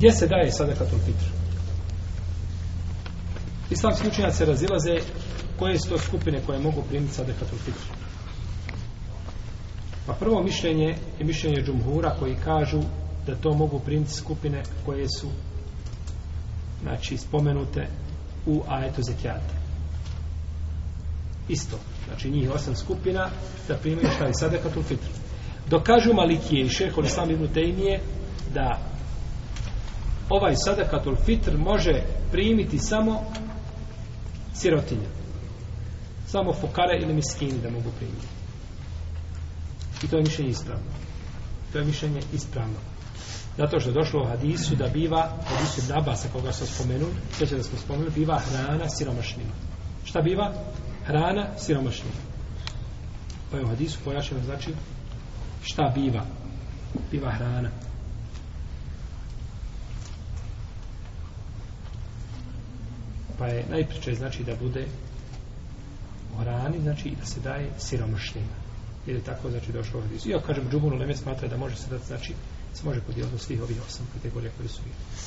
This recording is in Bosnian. Gdje se daje sadakatul fitr? Islamski učenjaci se razilaze koje su to skupine koje mogu primiti sadakatul fitr. Pa prvo mišljenje je mišljenje džumhura koji kažu da to mogu primiti skupine koje su znači spomenute u ajetu zekijata. Isto. Znači njih osam skupina da primaju šta je sadakatul fitr. Dokažu malikije i šehol islam ibn Tejmije da ovaj sadakatul fitr može primiti samo sirotinja. Samo fukare ili miskini da mogu primiti. I to je mišljenje ispravno. To je mišljenje ispravno. Zato što je došlo u hadisu da biva, hadisu ibn Abbas, koga smo spomenuli, sve će da smo spomenuli, biva hrana siromašnima. Šta biva? Hrana siromašnima. Pa je u hadisu pojašeno znači šta biva. Biva hrana. pa je najpriče znači da bude u hrani, znači da se daje siromašnjima. Jer je tako znači došlo u hadisu. Ja kažem, džubunu leme smatra da može se dati, znači se može podijeliti svih ovih osam kategorija koje su bili.